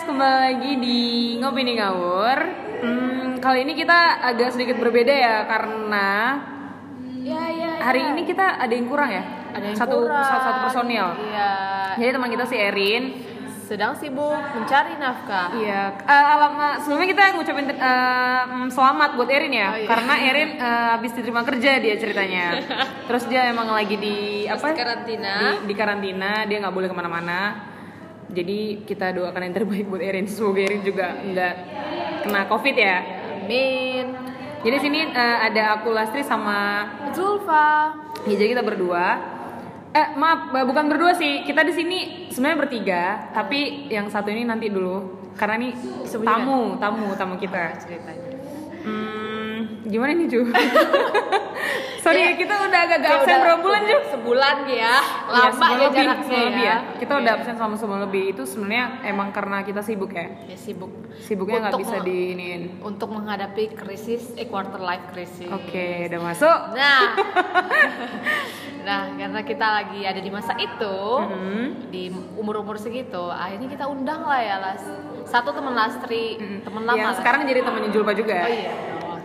kembali lagi di Ngopi nih Ngawur. Hmm, kali ini kita agak sedikit berbeda ya karena Ya, ya, ya. hari ini kita ada yang kurang ya. ada yang satu kurang. satu, satu personil. Iya. Jadi teman kita si Erin. Sedang sibuk mencari nafkah. Iya. eh, alamat sebelumnya kita ngucapin eh, mm, selamat buat Erin ya, Oh, iya. karena Erin eh, habis diterima kerja dia ceritanya. Terus dia emang lagi di apa? karantina. Di, di karantina, dia nggak boleh ke mana-mana. Jadi kita doakan yang terbaik buat Erin. Semoga Erin juga nggak kena COVID ya. Amin. Jadi sini eh, ada aku Lastri sama Zulfa. ya, jadi kita berdua. Eh maaf, eh, bukan berdua sih. Kita di sini sebenarnya bertiga, tapi yang satu ini nanti dulu. Karena Sembunyikan. tamu, tamu, tamu kita. Ceritanya. Hmm, gimana nih Ju? Sorry ya, Ya, kita udah agak Kayak absen udah berapa bulan Ju? Sebulan ya. Iya, Lama sebulan ya lebih, jaraknya lebih ya. Kita udah absen selama sebulan lebih. Itu sebenarnya emang karena kita sibuk ya. Ya sibuk. Sibuknya nggak bisa diinin. Untuk menghadapi krisis eh quarter life crisis. Oke, udah masuk. Nah, nah karena kita lagi ada di masa itu, Mhm. di umur-umur segitu, akhirnya kita undang lah ya las. Satu teman Lastri, teman lama. Yang sekarang jadi temennya Julpa juga. Oh iya.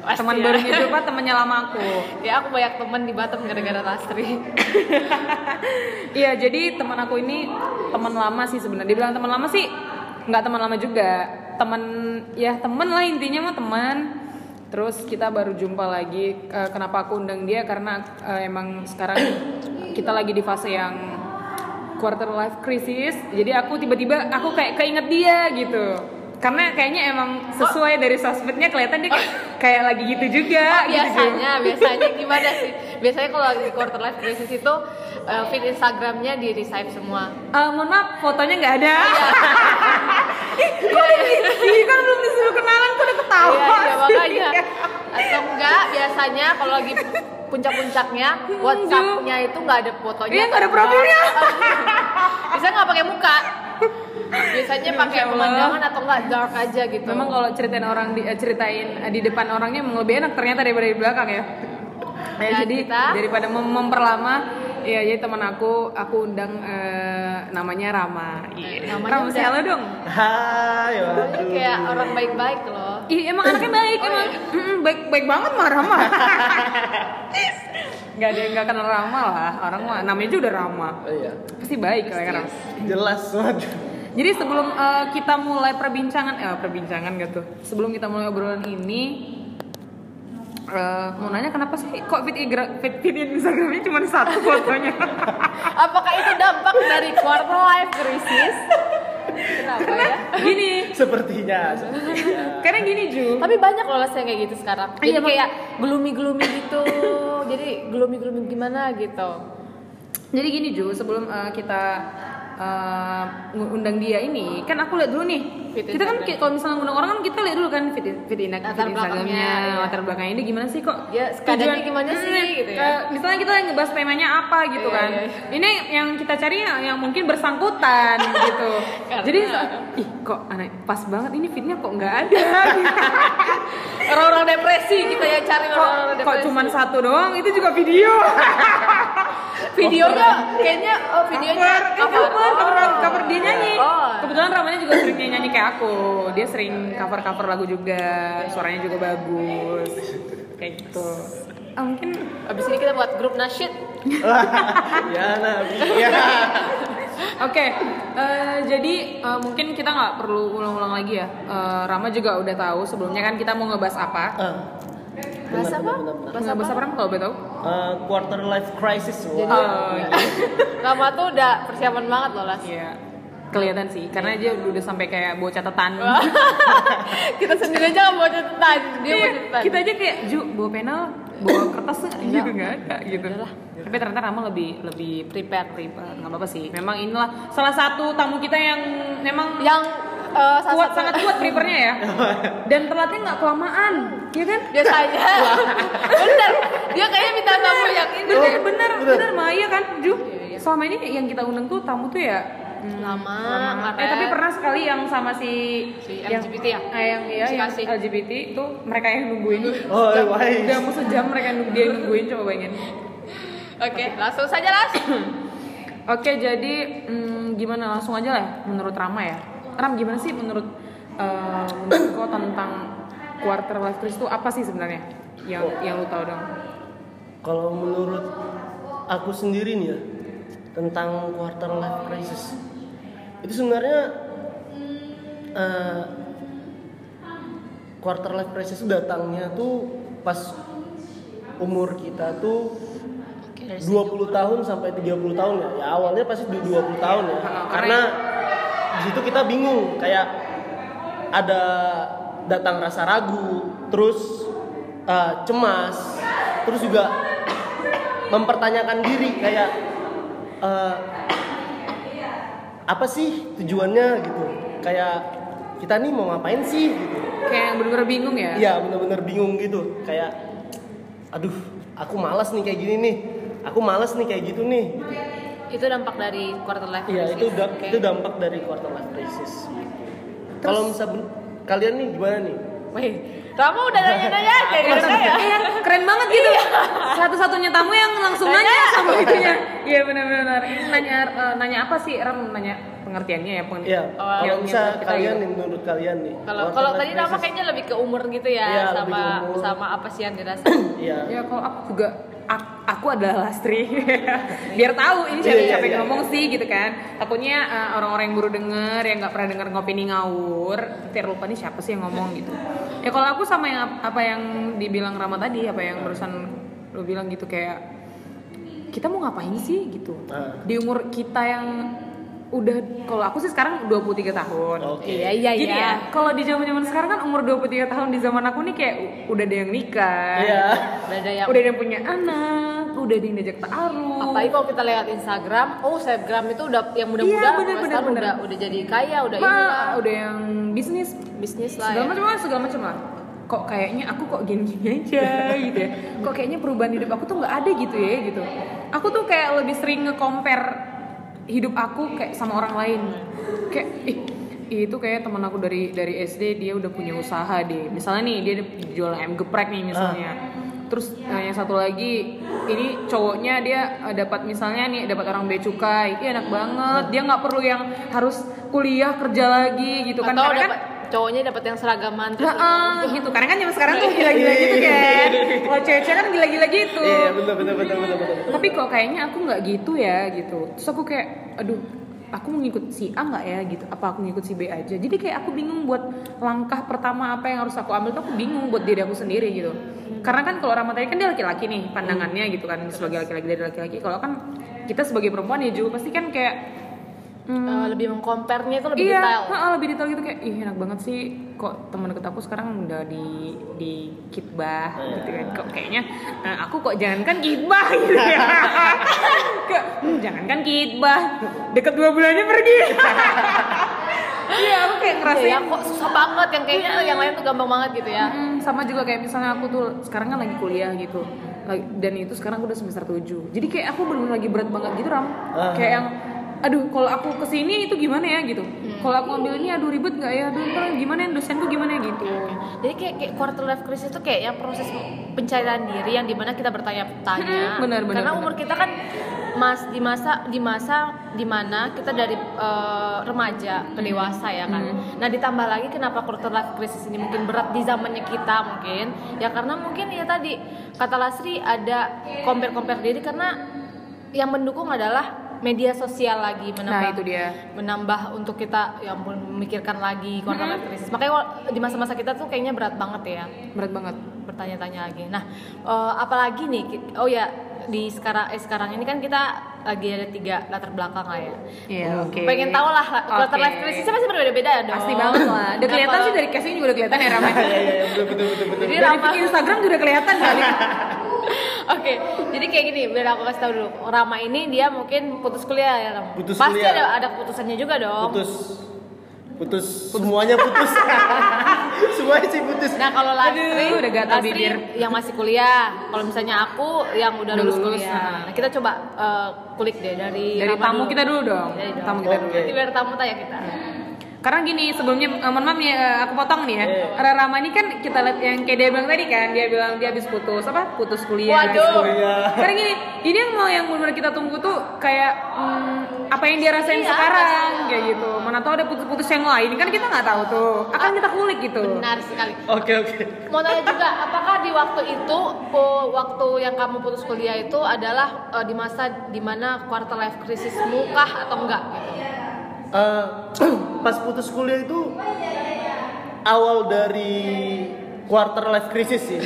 Pasti Teman ya. barunya Julpa temennya lama aku. Ya aku banyak teman di Batam gara-gara Lastri. Iya, jadi teman aku ini teman lama sih sebenarnya. Dibilang teman lama sih nggak teman lama juga. Teman ya teman lah intinya mah teman. Terus kita baru jumpa lagi. Eh, Kenapa aku undang dia? Karena eh, emang sekarang kita lagi di fase yang quarter life crisis. Jadi aku tiba-tiba aku kayak keinget dia gitu. Karena kayaknya emang sesuai dari sosmednya kelihatan dia kayak, kayak lagi gitu juga. gitu, Ju. biasanya, biasanya gimana sih? Biasanya kalau lagi quarter life crisis itu eh, feed Instagramnya di resave semua. Eh, mohon maaf, fotonya nggak ada. Ih, kok Iya, ini? Ih, kan belum disuruh kenalan, kok udah ketawa Iya, iya makanya. Atau enggak biasanya kalau lagi puncak-puncaknya WhatsApp-nya itu nggak ada fotonya. Iya, nggak ada profilnya. Bisa nggak pakai muka? Biasanya pakai pemandangan atau enggak dark aja gitu. Memang kalau ceritain orang di, eh, ceritain eh, di depan orangnya emang lebih enak ternyata daripada di belakang ya. Ya, Dan jadi kita- daripada mem- memperlama, ya jadi teman aku aku undang eh, namanya Rama. Iya. Namanya Rama udah- say halo dong. Hai, Ini waduh. kayak orang baik-baik loh. Ih, emang anaknya baik, Oh, emang iya. Mm-mm, baik baik banget mah Rama. Gak ada yang gak kenal Rama lah, orang mah namanya juga udah Rama. Oh, iya. Pasti baik lah Rama. Jelas waduh. Jadi sebelum eh, kita mulai perbincangan, eh perbincangan gitu. Sebelum kita mulai obrolan ini, eh, mau nanya kenapa sih kok feed, igra- feed, feed Instagramnya cuma satu fotonya? Apakah itu dampak dari quarter life crisis? Kenapa ya? gini, Sepertinya. sepertinya. karena gini Ju. Tapi banyak loh yang kayak gitu sekarang. Jadi Iya, kayak gloomy-gloomy gitu. Jadi gloomy-gloomy gimana gitu. Jadi gini Ju, sebelum eh, kita eh, ngundang dia ini, kan aku lihat dulu nih. Feed kita kan kalau misalnya ngundang orang kan kita lihat dulu kan feed, feed, in- feed Latar Instagramnya, belakangnya, iya. latar belakangnya ini gimana sih kok? Ya, sekadanya gimana sih, Hmm, gitu ya. misalnya kita ngebahas temanya apa gitu Iya, kan. iya, Ini yang kita cari yang, yang mungkin bersangkutan gitu. Karena- Jadi ih kok aneh pas banget ini feednya kok nggak ada. Orang-orang depresi kita ya cari kok orang-orang kok depresi. cuman satu doang itu juga video. videonya kayaknya oh videonya cover, cover, cover, cover dia nyanyi. Oh. Kebetulan Ramanya juga sering nyanyi kayak aku. Dia sering cover cover lagu juga, suaranya juga bagus. Kayak gitu. Ah, mungkin Abis ini kita buat grup nasyid. ya nabi. Ya. Oke, eh, jadi eh, mungkin kita nggak perlu ulang-ulang lagi ya. Eh, Rama juga udah tahu sebelumnya kan kita mau ngebahas apa. Ah, Bahas apa? benar, benar. Bahas Ngebahas apa Ram kalau boleh tahu? Eh, quarter life crisis. Jadi Wah. Oh, iya. Rama tuh udah persiapan banget loh Las. Iya. Kelihatan sih, karena dia udah sampai kayak bawa catatan. kita sendiri aja nggak bawa catatan, dia bawa Iya, catatan. kita aja kayak Ju bawa pena, bawa kertas gitu nggak ada gitu. Lah. Tapi ternyata Rama lebih lebih prepare. prepare, nggak apa-apa sih. Memang inilah salah satu tamu kita yang memang Yang eh, kuat satu- sangat kuat prepare-nya ya. Dan telatnya nggak kelamaan, ya kan? biasanya. Bener, dia kayaknya minta tamu yang ini Bener, deh. bener, bener, Maya kan, Ju. Iya, iya. Selama ini yang kita undang tuh tamu tuh ya hmm, Lama, lama. Eh tapi pernah sekali yang sama si, Si yang, LGBT ya? eh, yang iya Si yang Kasih. LGBT itu mereka yang nungguin. Oh, Udah- wais. Udah mau sejam mereka yang nunggu- dia yang nungguin coba bayangin. Oke, langsung saja Las. Oke, jadi hmm, gimana langsung aja lah menurut Rama ya. Ram gimana sih menurut eh, menurut kau tentang quarter life crisis itu apa sih sebenarnya yang yang lu tahu dong Kalau menurut aku sendiri nih ya tentang quarter life crisis itu sebenarnya eh, quarter life crisis itu datangnya tuh pas umur kita tuh Oke, dari 20 tahun sampai 30 tahun ya. Ya awalnya pasti di 20 tahun ya. Karena di situ kita bingung kayak ada datang rasa ragu, terus eh, cemas, terus juga mempertanyakan diri kayak eh, apa sih tujuannya gitu. Kayak kita nih mau ngapain sih gitu. kayak bener-bener bingung ya Iya bener-bener bingung gitu kayak aduh aku malas nih kayak gini nih aku malas nih kayak gitu nih itu dampak dari quarter life iya crisis. itu da- Oke. itu dampak dari quarter life crisis kalau misal ben- kalian nih gimana nih Wih, kamu udah nanya-nanya aja dari saya. Iya, keren banget gitu satu-satunya tamu yang langsung nanya sama itunya iya benar-benar Ini nanya eh, nanya apa sih Ram nanya pengertiannya ya pengertian Iya, Oh, kalau yang bisa kalian gitu. nih menurut kalian nih. Kalau kalau tadi nama crisis. kayaknya lebih ke umur gitu ya, Iya, lebih sama umur. sama apa sih yang dirasain. Iya. Ya kalau aku juga aku adalah lastri. Biar tahu ini siapa Iya, siapa iya, yang iya. ngomong sih gitu kan. Takutnya uh, orang-orang yang baru denger yang nggak pernah denger ngopini ngawur ntar lupa nih siapa sih yang ngomong gitu. Ya kalau aku sama yang ap- apa yang dibilang Rama tadi apa yang barusan lo bilang gitu kayak kita mau ngapain sih? gitu. Ah. di umur kita yang udah kalau aku sih sekarang 23 tahun Oke. Iya iya jadi iya. ya kalau di zaman-zaman sekarang kan umur 23 tahun di zaman aku nih kayak udah ada yang nikah Iya. Udah ada yang udah ada yang punya anak udah ada yang diajak taruh apalagi kalau kita lihat Instagram, oh selebgram itu udah yang muda-muda Iya, bener, bener, bener, bener. udah udah jadi kaya, udah Ma, inilah udah yang bisnis bisnis lah. segala Ya. macam lah segala macam lah kok kayaknya aku kok gini-gini aja gitu ya kok kayaknya perubahan hidup aku tuh nggak ada gitu ya gitu aku tuh kayak lebih sering nge-compare hidup aku kayak sama orang lain. Kayak ih itu kayak teman aku dari dari SD dia udah punya usaha deh misalnya nih dia jual ayam geprek nih misalnya. Terus eh, yang satu lagi ini cowoknya dia eh, dapat misalnya nih dapat orang bea cukai enak banget. Dia nggak perlu yang harus kuliah kerja lagi gitu kan. Atau Karena kan cowoknya dapat yang seragaman terus gitu. Karena kan zaman sekarang tuh gila-gila gitu kan kalau cewek-cewek kan gila-gila gitu. Iya, betul betul betul betul betul. tapi kok kayaknya aku nggak gitu ya gitu. Terus aku kayak aduh aku mau ngikut si A nggak ya? Gitu. Apa aku ngikut si B aja? Jadi kayak aku bingung buat langkah pertama apa yang harus aku ambil tuh aku bingung buat diri aku sendiri gitu. Karena kan kalau Rama tadi kan dia laki-laki nih pandangannya gitu kan sebagai laki-laki dari laki-laki. Kalau kan kita sebagai perempuan ya juga pasti kan kayak hmm, Eh, lebih mengcompare-nya itu lebih iya, detail. heeh, lebih detail gitu kayak ih enak banget sih kok teman deket aku sekarang udah di di kitbah gitu kan. Kok kayaknya eh, aku kok jangankan kitbah gitu ya. Kayak, "Hmm, jangankan kitbah deket dua bulannya pergi. Iya aku kayak Iya, ngerasain ya, kok susah banget yang kayaknya yang lain tuh gampang banget gitu ya. Mm, sama juga kayak misalnya aku tuh sekarang kan lagi kuliah gitu. Dan itu sekarang aku udah semester 7 jadi kayak aku benar lagi berat banget gitu ram. Ah. kayak yang aduh kalau aku ke sini itu gimana ya? Gitu. Kalau aku ambil ini aduh ribet nggak ya? Aduh ntar gimana ya? Dosenku gimana ya? Gitu. Jadi kayak, kayak quarter life crisis itu kayak yang proses pencarian diri yang di mana kita bertanya-tanya. Hmm, benar, benar, Karena benar. umur kita kan mas di masa di masa di mana kita dari eh, remaja ke dewasa ya kan. Hmm. Nah ditambah lagi kenapa quarter life crisis ini mungkin berat di zamannya kita mungkin? Ya karena mungkin ya tadi kata Lasri ada compare-compare diri karena yang mendukung adalah media sosial lagi menambah Nah, itu dia. menambah untuk kita ya ampun memikirkan lagi quarter life crisis. Makanya di masa-masa kita tuh kayaknya berat banget ya berat banget bertanya-tanya lagi. Nah, eh, apalagi nih? Oh ya di sekarang eh, sekarang ini kan kita lagi ada tiga latar belakang lah ya. Iya, oke. Pengen tahu lah quarter Oke. life crisis pasti berbeda-beda ya dong. pasti banget lah udah kelihatan sih dari casing juga udah kelihatan ya Ram ya? Iya iya iya betul betul betul betul. Jadi dari Rama- Instagram juga udah kelihatan kali Oke, jadi kayak gini, biar aku kasih tahu dulu. Rama ini dia mungkin putus kuliah ya, Ram. Putus Pasti kuliah. ada ada keputusannya juga dong. Putus putus semuanya putus. semuanya sih putus. Nah kalau Aduh, udah gatal bibir. yang masih kuliah. Kalau misalnya aku yang udah lulus, lulus, kuliah. nah. Nah kita coba eh, kulik deh dari dari tamu dulu. kita dulu dong Dari dong. tamu kita Oke. dulu Nanti biar tamu tanya kita. Karena gini sebelumnya eh, mohon maaf eh, aku potong nih ya Iya. Rara Rama ini kan kita lihat yang kayak dia bilang tadi kan dia bilang dia habis putus apa putus kuliah Waduh. Kuliah. karena gini ini yang mau yang benar kita tunggu tuh kayak hmm, apa yang dia rasain Iya, sekarang kayak gitu mana tahu ada putus-putus yang lain kan kita nggak tahu tuh akan kita kulik gitu benar sekali Oke oke. mau tanya juga apakah di waktu itu oh, waktu yang kamu putus kuliah itu adalah eh, di masa di mana quarter life crisismu kah atau enggak gitu? Eh, pas putus kuliah itu awal dari quarter life crisis sih.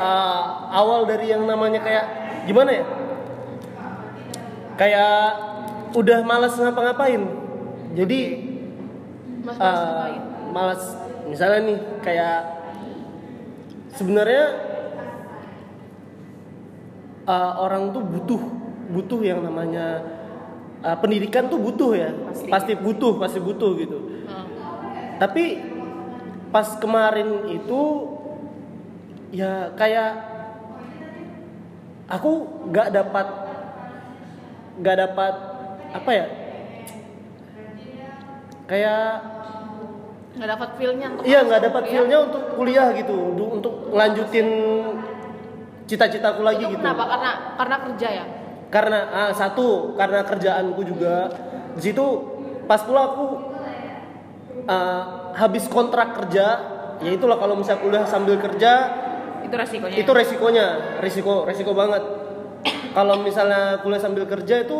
Eh, awal dari yang namanya kayak gimana ya? Kayak udah malas ngapa-ngapain. Jadi mas mas eh, ngapain? malas misalnya nih kayak sebenarnya eh, orang tuh butuh butuh yang namanya eh, pendidikan tuh butuh ya. Pasti. pasti butuh pasti butuh gitu. Hmm. tapi pas kemarin itu ya kayak aku nggak dapat nggak dapat apa ya? Kayak nggak dapat feelnya untuk iya nggak dapat feelnya untuk kuliah gitu untuk lanjutin cita-citaku lagi itu gitu. kenapa? Karena karena kerja ya karena ah, satu karena kerjaanku juga. Di situ pas pula aku ah, habis kontrak kerja ya itulah kalau misalnya kuliah sambil kerja itu resikonya. itu resikonya. Resiko resiko banget. Kalau misalnya kuliah sambil kerja itu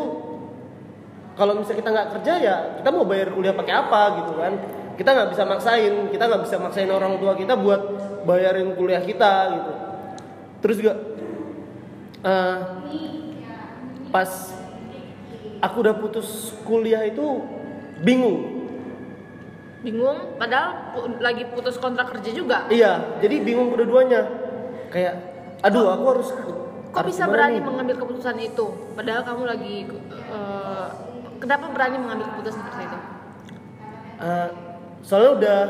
kalau misalnya kita nggak kerja ya kita mau bayar kuliah pakai apa gitu kan. Kita nggak bisa maksain kita nggak bisa maksain orang tua kita buat bayarin kuliah kita gitu. Terus juga eh, pas aku udah putus kuliah itu bingung. Bingung padahal pu- lagi putus kontrak kerja juga? Iya jadi bingung kedua-duanya. Kayak aduh aku harus kok harus bisa berani nih? mengambil keputusan itu? Padahal kamu lagi eh, kenapa berani mengambil keputusan seperti itu? Eh, soalnya udah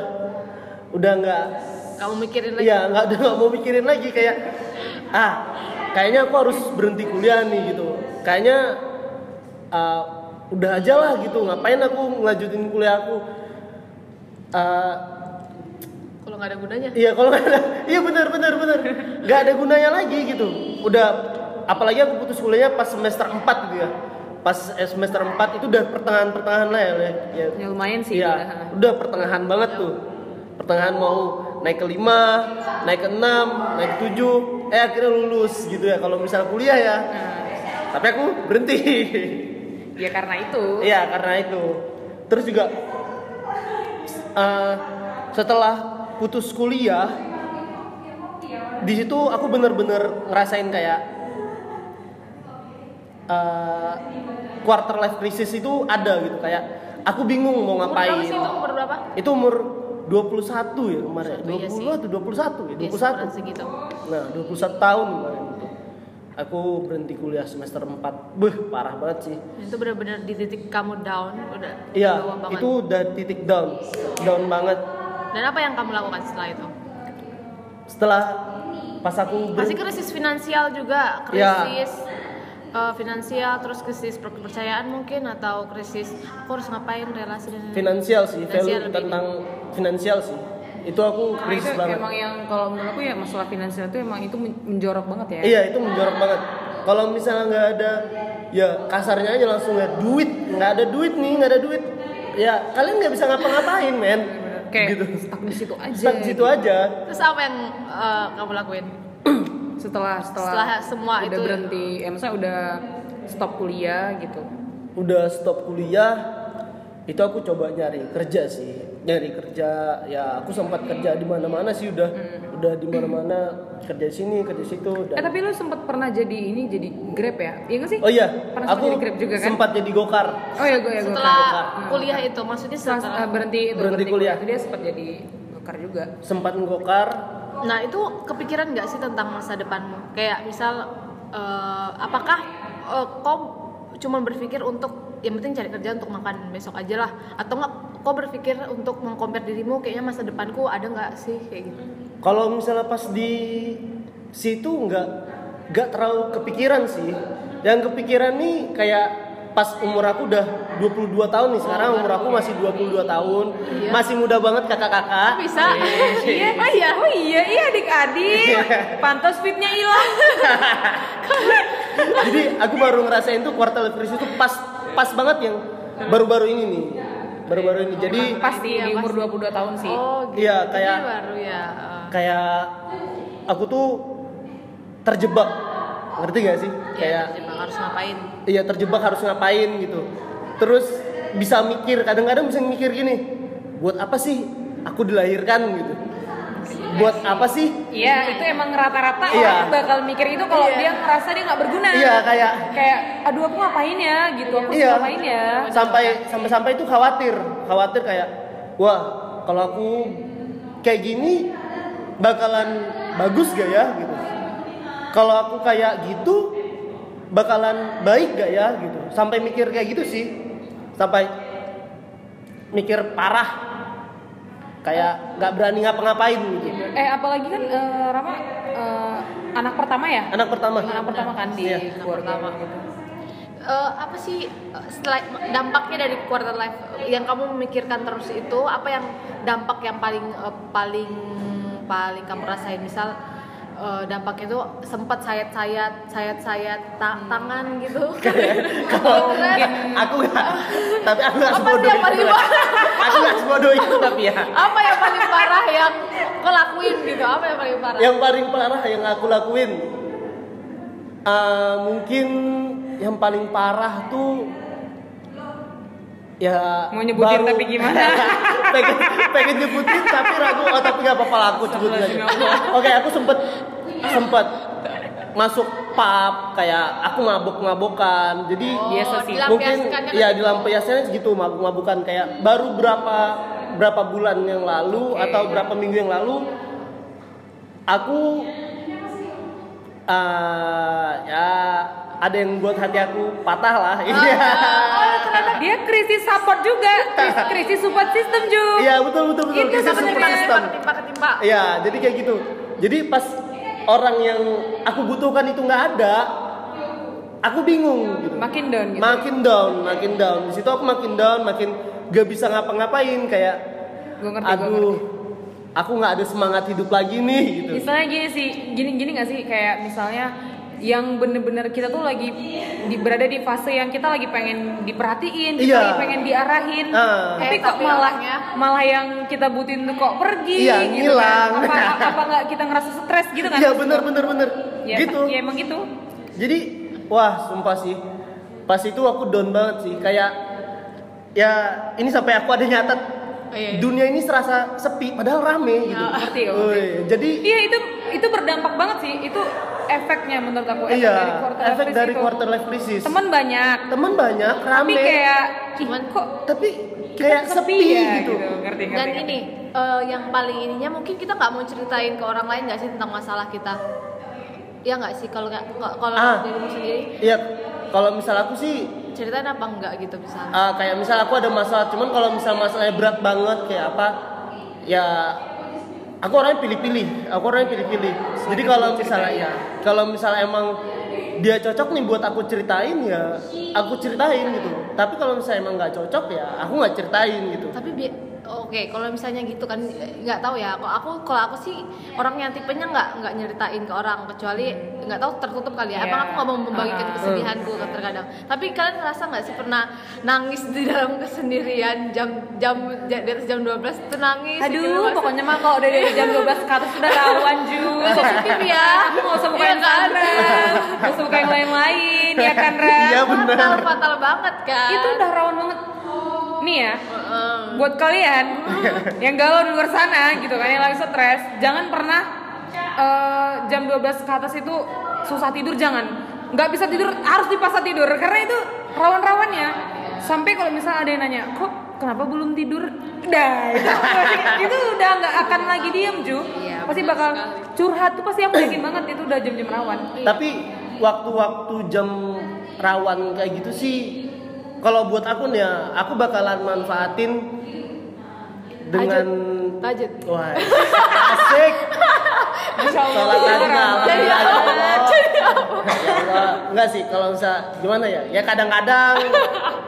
udah nggak kamu mikirin lagi? Iya nggak udah nggak mau mikirin lagi kayak ah kayaknya aku harus berhenti kuliah nih gitu kayaknya eh, udah aja lah gitu. Ngapain aku ngelanjutin kuliah aku? Eh, kalau nggak ada gunanya. iya kalau nggak ada iya benar benar benar. Nggak ada gunanya lagi gitu. Udah apalagi aku putus kuliahnya pas semester 4 gitu ya. Pas eh, semester 4 itu udah pertengahan pertengahan lah ya, ya. Ya lumayan sih Iya, udah. udah pertengahan banget tuh. Pertengahan mau naik ke 5, naik ke 6, naik ke 7, eh akhirnya lulus gitu ya kalau misal kuliah ya. Nah, Tapi aku berhenti. ya karena itu. Iya, karena itu. Terus juga eh, setelah putus kuliah di situ aku bener-bener ngerasain kayak eh, quarter life crisis itu ada gitu. Kayak aku bingung mau umur berapa ngapain. sih itu umur berapa? Itu umur 21 ya kemarin. 21, iya 20 sih. atau 21 ya Iya, 21 seumuran segitu. Nah 21 tahun kemarin aku berhenti kuliah semester 4 beh parah banget sih. Itu benar-benar di titik kamu down udah iya itu udah titik down. Down banget. Dan apa yang kamu lakukan setelah itu? Setelah pas aku pasti krisis finansial juga Ya. krisis eh, finansial terus krisis kepercayaan mungkin atau krisis aku harus ngapain relasi dan finansial sih Finansial value tentang finansial sih itu aku Nah, krisis itu banget. emang yang kalau menurut aku ya masalah finansial itu emang itu men- menjorok banget ya. Iya itu menjorok banget. Kalau misalnya nggak ada ya kasarnya aja langsung nggak duit. Nggak ada duit nih nggak ada duit. Ya kalian nggak bisa ngapa-ngapain men. Kayak gitu. stuck di situ aja. Stuck di situ aja. Terus apa yang eh, kamu lakuin? Setelah setelah, Setelah semua udah itu- berhenti. Ya maksudnya udah stop kuliah gitu. Udah stop kuliah itu aku coba nyari kerja sih nyari kerja. Ya aku sempat kerja di mana-mana sih udah. Udah di mana-mana kerja di sini kerja di situ eh dan tapi lu sempat pernah jadi ini jadi grab ya? Iya nggak sih? Oh iya Pernah aku sempat jadi Grab juga kan? sempat jadi gokar. Oh ya gue ya gue setelah Hmm. kuliah itu maksudnya setelah setelah eh, berhenti itu, Berhenti kuliah. itu dia sempat jadi gokar juga. Sempat ngokar Nah itu kepikiran nggak sih tentang masa depanmu? Kayak misal, eh, apakah eh, kau cuma berpikir untuk yang penting cari kerja untuk makan besok aja lah, atau nggak kau berpikir untuk mengcompare dirimu kayaknya masa depanku ada nggak sih kayak gitu? kalau misalnya pas di situ nggak nggak terlalu kepikiran sih yang kepikiran nih kayak pas umur aku udah 22 tahun nih sekarang umur aku masih 22 tahun Iya. masih muda banget kakak-kakak bisa Iya, oh iya, oh iya, iya adik-adik. Pantas fitnya hilang. jadi aku baru ngerasain tuh quarter life crisis itu pas pas banget yang baru-baru ini nih. Baru-baru ini. Jadi Pas di, Iya, di umur 22 tahun sih. oh gitu. Iya, Jadi kayak- baru ya eh. kayak aku tuh terjebak. Ngerti gak sih? Iya, kayak terjebak, harus ngapain? Iya terjebak harus ngapain gitu. Terus bisa mikir kadang-kadang bisa mikir gini buat apa sih aku dilahirkan? gitu buat apa sih Iya, itu emang rata-rata Iya. orang bakal mikir itu kalau Iya. dia ngerasa dia nggak berguna. iya kayak Kayak, aduh aku ngapain ya gitu, aku Iya. ngapain ya. sampai sampai sampai itu khawatir khawatir kayak wah kalau aku kayak gini bakalan bagus gak ya gitu kalau aku kayak gitu bakalan baik gak ya gitu sampai mikir kayak gitu sih sampai mikir parah kayak nggak berani ngapa-ngapain gitu Eh apalagi kan eh, Rama eh, anak pertama ya? anak pertama Anak pertama kan di Iya, anak pertama. gitu. Eh, apa sih setelah dampaknya dari quarter life yang kamu memikirkan terus itu apa yang dampak yang paling eh, paling paling kamu rasain misal eh, dampaknya itu sempat sayat-sayat sayat-sayat ta- tangan gitu. Kalau Mungkin aku nggak tapi aku nggak sebodoh yang itu paling aku nggak sebodoh itu tapi ya. Apa yang paling parah yang kelakuin gitu? Apa yang paling parah? Yang paling parah yang aku lakuin eh, mungkin yang paling parah tuh ya Mau nyebutin tapi gimana? pengen, pengen nyebutin tapi ragu oh tapi nggak apa-apa lah, aku sebutin aja oke aku sempet sempet masuk pub kayak aku mabuk-mabukan jadi Oh, Biasa sih. mungkin ya kan dilampiaskannya segitu mabuk-mabukan kayak baru berapa berapa bulan yang lalu Oke. atau berapa minggu yang lalu aku eh, ya ada yang buat hati aku patah lah Ah, iya Oh, ternyata dia krisis support juga, Kris- krisis support system juga. iya betul betul betul Itu Krisis support system ketimpa ketimpa Iya, jadi kayak gitu. Jadi pas orang yang aku butuhkan itu nggak ada, aku bingung gitu. Makin down gitu. Makin down, makin down. Di situ aku makin down, makin gak bisa ngapa-ngapain kayak Gue ngerti, gue ngerti. aduh, aku nggak ada semangat hidup lagi nih gitu. Misalnya gini sih, gini-gini gak sih kayak misalnya yang bener-bener kita tuh lagi di, berada di fase yang kita lagi pengen diperhatiin, kita Iya. lagi pengen diarahin, Ah. tapi Eh, kok tapi malah orangnya- malah yang kita butuhin tuh kok pergi, Iya, gitu ngilang. kan? Apa apa nggak kita ngerasa stres gitu kan? Iya bener bener bener. Ya, gitu. Ya emang gitu. Jadi wah sumpah sih. Pas itu aku down banget sih. Kayak ya ini sampai aku ada nyatet Oh, iya, iya. dunia ini serasa sepi padahal rame gitu. Ngerti kok. Woi, jadi Iya itu itu berdampak banget sih. Itu efeknya menurut aku. Efek iya, dari quarter efek life dari crisis itu. quarter life crisis. Temen banyak, Temen banyak, tapi rame. kayak Cuman kok tapi kayak sepi, ya, gitu. Ngerti, ngerti, dan ngerti. ini eh, yang paling ininya mungkin kita nggak mau ceritain ke orang lain nggak sih tentang masalah kita ya nggak sih kalau nggak nggak- kalau Ah. dirimu sendiri Iya, kalau misal aku sih ceritain apa enggak gitu misalnya ah, kayak misal aku ada masalah, cuman kalau misal masalahnya berat banget kayak apa, ya aku orangnya pilih-pilih, aku orangnya pilih-pilih. Jadi kalau misalnya ya, kalau misalnya emang dia cocok nih buat aku ceritain ya, aku ceritain gitu. Tapi kalau misalnya emang nggak cocok ya, aku nggak ceritain gitu. tapi oke kalau misalnya gitu kan nggak tahu ya kalau aku kalau aku sih orang yang tipenya nggak nggak nyeritain ke orang kecuali nggak tahu tertutup kali ya Iya. emang aku nggak mau membagikan Ah. kesedihanku kan terkadang tapi kalian ngerasa nggak sih pernah nangis di dalam kesendirian jam jam di atas jam 12 itu nangis gitu, Aduh, masa- pokoknya mah kalau udah dari jam 12 ke atas sudah rawan Ju. Positif ya. Nggak usah buka Iya yang kan? sana, nggak usah buka yang lain-lain, ya kan Ra? Iya benar. fatal fatal banget kan Itu udah rawan banget. Nih ya, Heeh. buat kalian yang galau di luar sana gitu kan, yang lagi stres, jangan pernah eh, jam 12 ke atas itu susah tidur jangan. Nggak bisa tidur harus dipaksa tidur karena itu rawan-rawannya. Sampai kalau misalnya ada yang nanya, kok kenapa belum tidur? Dah, itu, itu udah nggak akan lagi diem Ju. Iya, pasti bakal sekali. curhat tuh pasti aku yakin banget itu udah jam-jam rawan. Tapi waktu-waktu jam rawan kayak gitu sih, kalau buat aku nih ya, aku bakalan manfaatin dengan Lanjut. Wah, asik. Masya Allah. Sholat aja nggak Jadi ya apa? Jadi? Ya. Enggak sih kalau bisa gimana ya? Ya kadang-kadang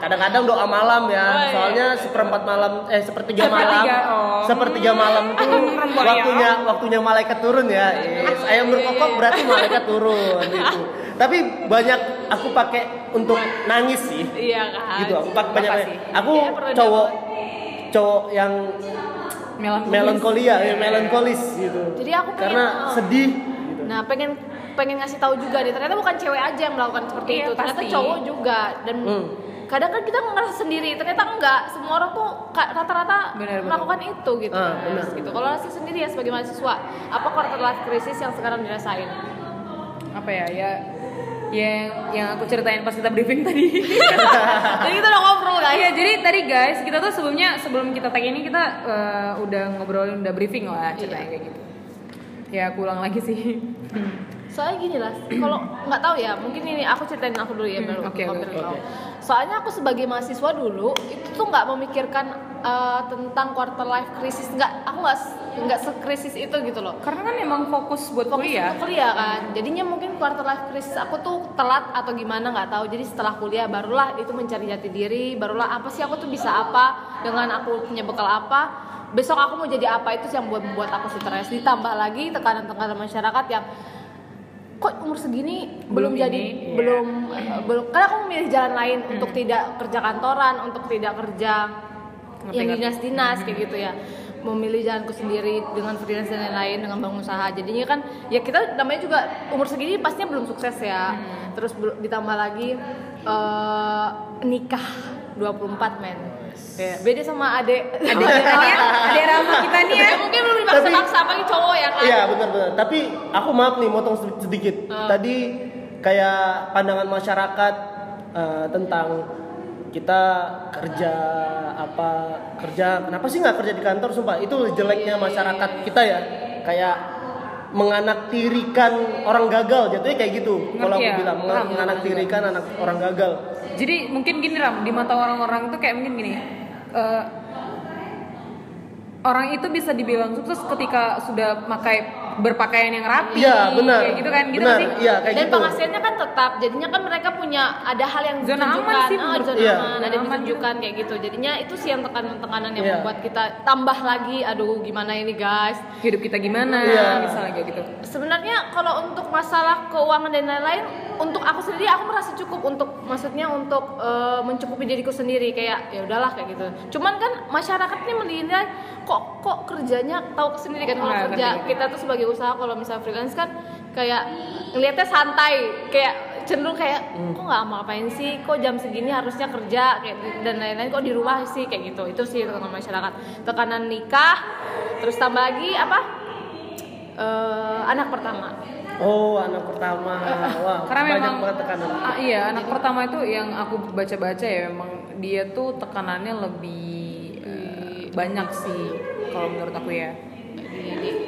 kadang-kadang doa malam ya. Oh, iya. Soalnya seperempat malam eh sepertiga malam. Sepertiga, oh. Sepertiga malam tuh Rembayang. waktunya waktunya malaikat turun ya. Yes. Ayam berkokok berarti malaikat turun gitu. Tapi banyak aku pakai untuk nangis sih. Iya kan. Gitu aku pakai banyak. Makasih. Aku Iya, perlu cowok cowok yang Melankolis. melankolia, ya, melankolis gitu. Jadi aku pengen- karena oh. sedih gitu. Nah, pengen pengen ngasih tahu juga deh. Ternyata bukan cewek aja yang melakukan seperti Iya, itu. Ternyata pasti. cowok juga dan Hmm. kadang kan kita ngerasa sendiri. Ternyata enggak. Semua orang tuh rata-rata melakukan itu gitu. Ah, benar. gitu. Kalau Lesti sendiri ya sebagai mahasiswa, apa quarter life crisis yang sekarang dirasain? apa ya ya yang yang aku ceritain pas kita briefing tadi Jadi kita udah ngobrol guys. Iya, jadi tadi guys, kita tuh sebelumnya sebelum kita tag ini kita eh, udah ngobrolin, udah briefing lah ceritanya kayak gitu. Ya, aku ulang lagi sih. Soalnya gini lah, kalau nggak tahu ya, mungkin ini aku ceritain aku dulu ya Hmm, baru oke, hampir oke, tahu. Soalnya aku sebagai mahasiswa dulu itu tuh nggak memikirkan eh, tentang quarter life crisis, nggak, aku nggak nggak sekrisis itu gitu loh. Karena kan emang fokus buat Fokus kuliah. untuk kuliah kan, jadinya mungkin quarter life crisis aku tuh telat atau gimana nggak tahu. Jadi setelah kuliah barulah itu mencari jati diri, barulah apa sih aku tuh bisa apa dengan aku punya bekal apa. Besok aku mau jadi apa itu sih yang buat membuat aku stres. Ditambah lagi tekanan-tekanan masyarakat yang kok umur segini belum, Belum jadi ini, iya. belum eh, belum karena aku memilih jalan lain untuk tidak kerja kantoran untuk tidak kerja Ngerti, yang dinas-dinas kayak gitu ya memilih jalanku sendiri dengan freelance dan lain-lain dengan bangun usaha jadinya kan ya kita namanya juga umur segini pastinya belum sukses ya terus bel- ditambah lagi eh, nikah 24 men Iya. beda sama adek Ada kita nih ya, Rama kita nih ya. ya mungkin belum dipaksa-paksa apalagi cowok ya kan Iya benar-benar. Tapi aku maaf nih motong sed- sedikit. Ah. Tadi kayak pandangan masyarakat eh, tentang kita kerja apa kerja kenapa sih nggak kerja di kantor sumpah? Itu jeleknya masyarakat kita ya. Kayak menganaktirikan orang gagal jatuhnya kayak gitu. Kalau aku ya? bilang paham menganaktirikan anak orang gagal. Jadi mungkin gini Ram, di mata orang-orang tuh kayak mungkin gini. eh, orang itu bisa dibilang sukses ketika sudah pakai berpakaian yang rapi. Iya, benar. Kayak gitu kan, gitu Benar, sih. iya kayak dan gitu. penghasilannya kan tetap jadinya kan mereka punya ada hal yang Zona aman sih menurut zona Iya. aman ada yang aman ditunjukkan kayak gitu jadinya itu sih yang tekanan-tekanan yang Iya. membuat kita tambah lagi aduh gimana ini guys Hidup kita gimana, Iya. misalnya kayak gitu. sebenarnya kalau untuk masalah keuangan dan lain-lain untuk aku sendiri aku merasa cukup untuk maksudnya untuk eh, mencukupi diriku sendiri kayak ya udahlah kayak gitu. Cuman kan masyarakat ini menilai kok kok kerjanya tahu sendiri kan kalau Nah, kerja ngerti. kita tuh sebagai usaha kalau misal freelance kan kayak ngelihatnya santai kayak cenderung kayak kok nggak mau ngapain sih? Kok jam segini harusnya kerja? Kayak dan lain-lain kok di rumah sih? Kayak gitu. Itu sih tekanan masyarakat. Tekanan nikah terus tambah lagi apa? Eh, anak pertama oh anak pertama. Wah Karena banyak memang banget tekanan. ah, iya anak pertama itu yang aku baca-baca ya memang dia tuh tekanannya lebih eh, banyak sih kalau menurut aku ya.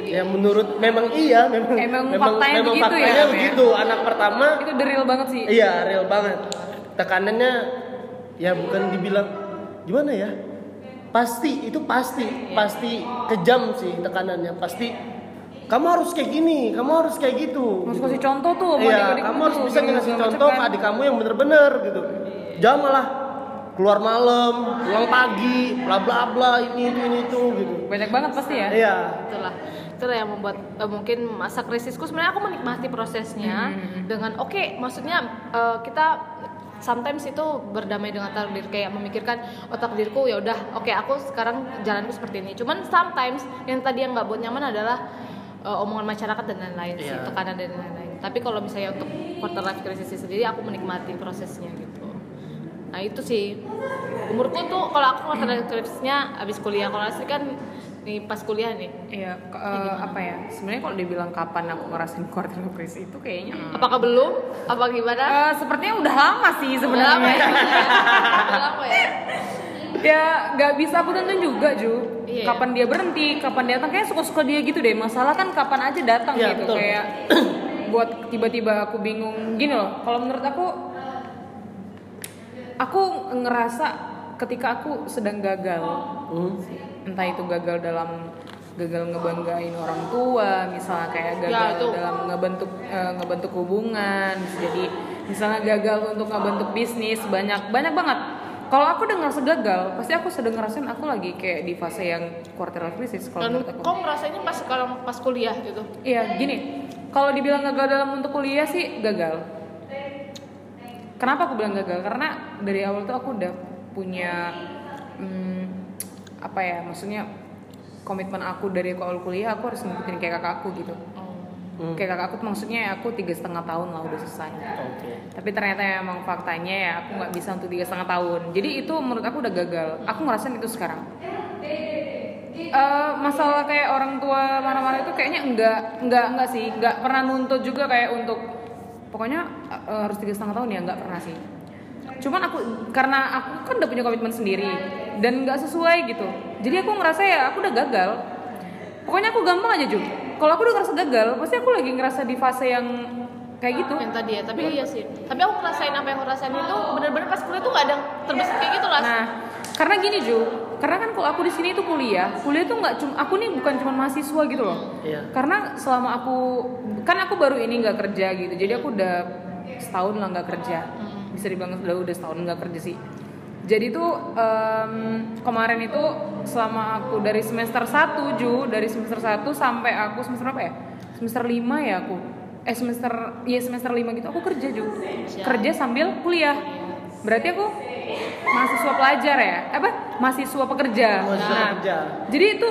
ya menurut memang iya memang Emang memang, faktanya memang begitu ya, faktanya ya? begitu. Anak pertama Itu real banget sih. iya real banget. Tekanannya ya bukan dibilang gimana ya? Pasti itu pasti pasti kejam sih tekanannya. Pasti kamu harus kayak gini kamu harus kayak gitu Harus gitu. kasih contoh tuh Iya, kamu harus bisa ngasih contoh macam ke kan. adik kamu yang bener-bener gitu. Jangan malah keluar malam, pulang pagi, bla bla bla ini itu ini itu gitu. Banyak banget pasti ya. Iya. itulah itulah yang membuat eh, mungkin masa krisisku sebenarnya aku menikmati prosesnya dengan oke maksudnya eh, kita sometimes itu berdamai dengan takdir kayak memikirkan oh takdirku ya udah oke aku sekarang jalanku seperti ini cuman sometimes yang tadi yang nggak buat nyaman adalah eh, omongan masyarakat dan lain-lain sih Iya. tekanan dan lain-lain tapi kalau misalnya untuk quarter life crisis sendiri aku menikmati prosesnya gitu nah itu sih umurku tuh kalau aku quarter life crisisnya abis kuliah kalau asli kan nih pas kuliah nih Iya, ke- eh, apa ya? Sebenarnya kalau dibilang kapan aku ngerasain quarter life crisis itu kayaknya mm. Apakah belum? Apa gimana? Eh, sepertinya udah lama sih Udah lama ya? sebenarnya. Udah lama ya? ya nggak bisa aku tentuin juga Ju. Iya. Kapan dia berhenti, kapan dia datang kayak suka-suka dia gitu deh. Masalah kan kapan aja datang Iya, gitu betul. kayak buat tiba-tiba aku bingung gini loh. Kalau menurut aku aku ngerasa ketika aku sedang gagal Hmm. entah itu gagal dalam gagal ngebanggain orang tua misalnya kayak gagal Ya, itu. dalam ngebentuk eh, ngebentuk hubungan jadi misalnya gagal untuk ngebentuk bisnis banyak banyak banget kalau aku udah ngerasa gagal pasti aku sedang ngerasain aku lagi kayak di fase yang quarter life crisis kalau menurut aku kau merasa ini pas sekarang pas kuliah gitu. Iya, gini. Kalau dibilang gagal dalam untuk kuliah sih gagal. Kenapa aku bilang gagal? Karena dari awal tuh aku udah punya hmm, apa ya? Maksudnya komitmen aku dari awal kuliah aku harus ngikutin kayak kakak aku gitu. Hmm. Kayak kakak aku maksudnya aku tiga setengah tahun lah udah selesai. Oke. Tapi ternyata emang faktanya ya aku nggak bisa untuk tiga setengah tahun. Jadi itu menurut aku udah gagal. Aku ngerasain itu sekarang. Eh, masalah kayak orang tua marah-marah itu kayaknya enggak enggak enggak sih enggak pernah nuntut juga kayak untuk pokoknya eh, harus tiga setengah tahun ya enggak pernah sih cuman aku karena aku kan udah punya komitmen sendiri dan nggak sesuai gitu jadi aku ngerasa ya aku udah gagal pokoknya aku gampang aja Ju kalau aku udah ngerasa gagal pasti aku lagi ngerasa di fase yang kayak gitu Yang tadi ya, tapi iya sih. Tapi aku ngerasain apa yang aku rasain itu bener-bener pas kuliah tuh gak ada yang terbesit kayak gitu lah. Nah, karena gini Ju, karena kan kalau aku di sini itu kuliah, kuliah tuh nggak cuma aku nih bukan cuma mahasiswa gitu loh. Iya. Karena selama aku kan aku baru ini nggak kerja gitu, jadi aku udah setahun lah nggak kerja. Bisa dibilang udah udah setahun nggak kerja sih. Jadi tuh em, kemarin itu selama aku dari semester 1 Ju, dari semester 1 sampai aku semester apa ya? Semester 5 ya aku. Eh semester iya semester 5 gitu aku kerja Ju. Kerja sambil kuliah. Berarti aku mahasiswa pelajar ya? Apa? Mahasiswa pekerja. Mahasiswa Nah, pekerja. Jadi itu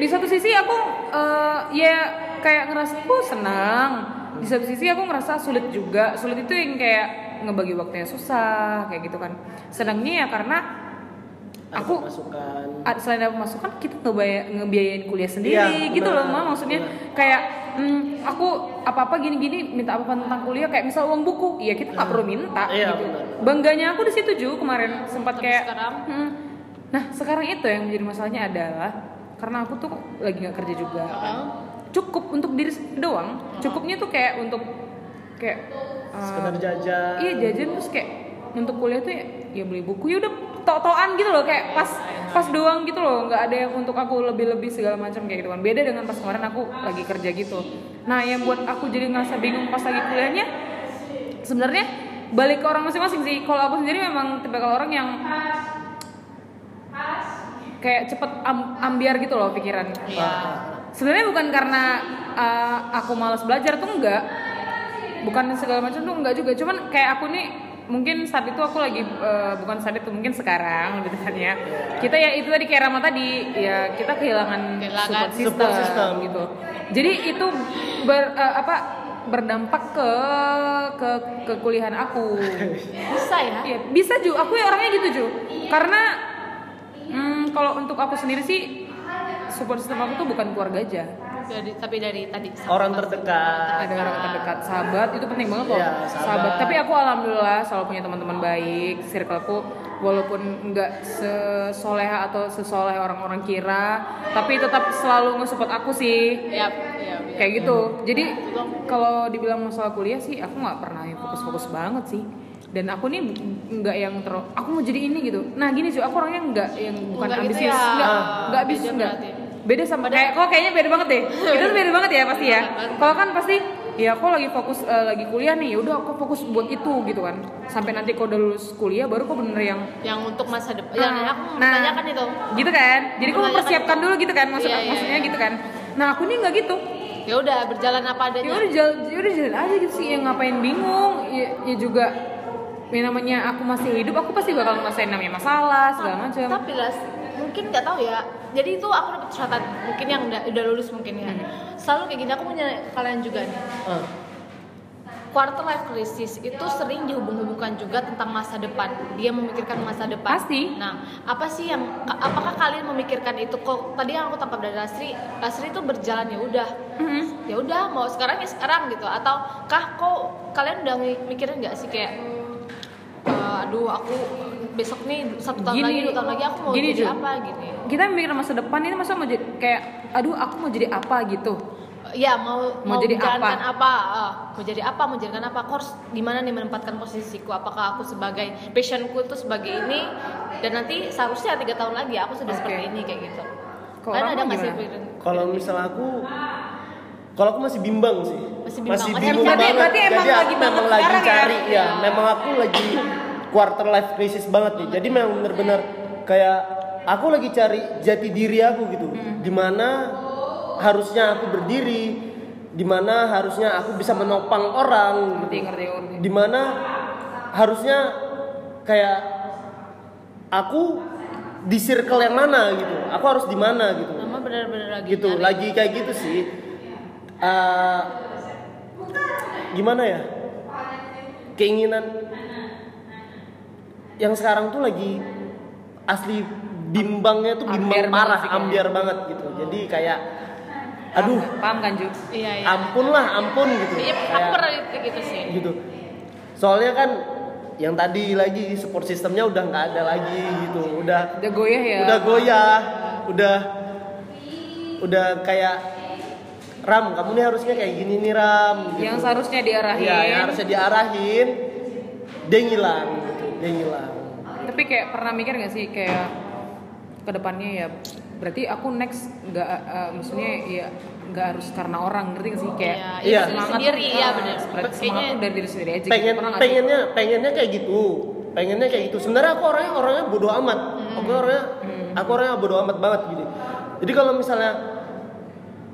di satu sisi aku eh, ya kayak ngerasa aku senang. Di satu sisi aku ngerasa sulit juga. Sulit itu yang kayak ngebagi waktunya susah kayak gitu kan. Senangnya ya karena aku masukan. Selain dapat masukan kita ngebaya, ngebiayain kuliah sendiri Iya, gitu loh mah maksudnya Benar. kayak hmm, aku apa apa gini gini minta apa tentang kuliah kayak misal uang buku ya kita nggak perlu minta Iya, gitu bangganya aku di situ juga kemarin sempat kayak sekarang? hmm. nah sekarang itu yang menjadi masalahnya adalah karena aku tuh lagi nggak kerja juga kan. Cukup untuk diri doang. Cukupnya tuh kayak untuk kayak uh, Sekedar jajan. Iya jajan terus kayak untuk kuliah tuh ya, ya beli buku. Ya udah tok-tokan gitu loh kayak pas pas doang gitu loh. Nggak ada yang untuk aku lebih-lebih segala macam kayak gitu kan. Beda dengan pas kemarin aku lagi kerja gitu. Nah yang buat aku jadi ngerasa bingung pas lagi kuliahnya sebenarnya balik ke orang masing-masing sih. Kalau aku sendiri memang tipe kalau orang yang kayak cepet am- ambiar gitu loh pikiran sebenarnya bukan karena uh, aku malas belajar tuh enggak bukan segala macam tuh enggak juga cuman kayak aku nih mungkin saat itu aku lagi uh, bukan saat itu mungkin sekarang gitu kan ya kita ya itu tadi kayak Rama tadi ya kita kehilangan, Kehilangan support system, support system. gitu jadi itu ber, uh, apa berdampak ke ke ke kuliahan aku Bisa ya? Iya, bisa Ju. Aku ya orangnya gitu Ju. Karena hmm, kalau untuk aku sendiri sih support system aku tuh bukan keluarga aja. Dari, tapi dari tadi Orang terdekat. Ada orang terdekat, sahabat itu penting banget loh. Iya, sahabat. Tapi aku alhamdulillah selalu punya teman-teman baik. Circleku walaupun nggak sesoleha atau sesoleh orang-orang kira, tapi tetap selalu nge-support aku sih. Yap, yap, yap. Kayak gitu. Jadi kalau dibilang masalah kuliah sih aku nggak pernah fokus-fokus banget sih. Dan aku nih nggak yang terus aku mau jadi ini gitu. Nah gini sih aku orangnya nggak yang bukan Nggak gitu ambisius, ya. nggak Ah. nggak ambisius Beda nggak. Beda sama kayak kok kayaknya beda banget deh. Itu tuh beda banget ya pasti ya. Kalau kan pasti ya aku lagi fokus eh, lagi kuliah nih, ya udah aku fokus buat itu gitu kan. Sampai nanti kau udah lulus kuliah baru kau bener yang Yang untuk masa depan. Nah, yang aku nah. menanyakan itu. gitu kan. Jadi kau mempersiapkan itu. dulu gitu kan maksud Iya, iya, maksudnya iya. gitu kan. Nah aku nih nggak gitu. Ya udah berjalan apa ya adanya. udah jalan ya udah jalan aja gitu sih yang ngapain bingung ya, ya juga yang namanya aku masih hidup aku pasti bakal ngerasain namanya masalah segala macam Tapi lah mungkin nggak tahu ya. Jadi itu aku dapat catatan mungkin yang udah, udah lulus mungkin ya. Hmm. Selalu kayak gini aku punya kalian juga nih. Ah. Quarter life crisis itu sering dihubung-hubungkan juga tentang masa depan. Dia memikirkan masa depan. Pasti. Nah, apa sih yang apakah kalian memikirkan itu? Kok tadi yang aku tangkap dari Lasri, Lasri itu berjalan ya udah. Mhm. Ya udah mau sekarang ya sekarang gitu. Atau kah kok kalian udah mi- mikirin nggak sih kayak "Eh, aduh aku besok nih satu tahun Gini, lagi dua tahun lagi aku mau gini, jadi Ju. apa gini kita mikir masa depan ini masa mau jadi kayak aduh aku mau jadi apa gitu ya mau Mau mau, jadi menjalankan apa? apa, Ah, mau jadi apa mau jadikan apa aku harus di mana nih menempatkan posisiku apakah aku sebagai passionku itu sebagai ini dan nanti seharusnya tiga tahun lagi aku sudah Oke. seperti ini kayak gitu Kalau ada nggak sih? Kalau misalnya aku kalau aku masih bimbang sih. Masih bimbang. Masih bingung berarti- banget. berarti emang Jadi aku lagi memang banget lagi sekarang ya? cari ya. Memang aku lagi quarter life crisis banget nih. Jadi memang bener-bener kayak aku lagi cari jati diri aku gitu. Hmm. Di mana harusnya aku berdiri, di mana harusnya aku bisa menopang orang, ngerti ngerti ngerti di mana harusnya kayak aku di circle yang mana gitu. Aku harus di mana gitu Mama benar-benar lagi gitu nyari. lagi kayak gitu sih Eh, gimana ya keinginan yang sekarang tuh lagi asli bimbangnya tuh bimbang Ambiar parah banget ambiar banget gitu. Jadi kayak aduh. Paham kan Ju? Iya, iya. ampun lah ampun gitu. Iya, aku pernah gitu sih. gitu. Soalnya kan yang tadi lagi support sistemnya udah nggak ada lagi gitu. Udah udah goyah ya? udah goyah. Udah udah kayak ram kamu nih harusnya kayak gini nih ram gitu. yang seharusnya diarahin. Iya, yang harusnya diarahin. Dia ngilang gitu. dia ngilang tapi kayak pernah mikir gak sih kayak ke depannya ya berarti aku next nggak eh, maksudnya ya nggak harus karena orang ngerti gak sih kayak Iya, iya. semangat sendiri, tuh, iya, ah, bener. semangat Kayaknya- tuh dari diri sendiri aja pengen gitu. Nggak sih? pengennya pengennya kayak gitu pengennya kayak gitu sebenarnya aku orangnya orangnya bodoh amat Hmm. aku orangnya aku orangnya bodoh amat banget gitu jadi kalau misalnya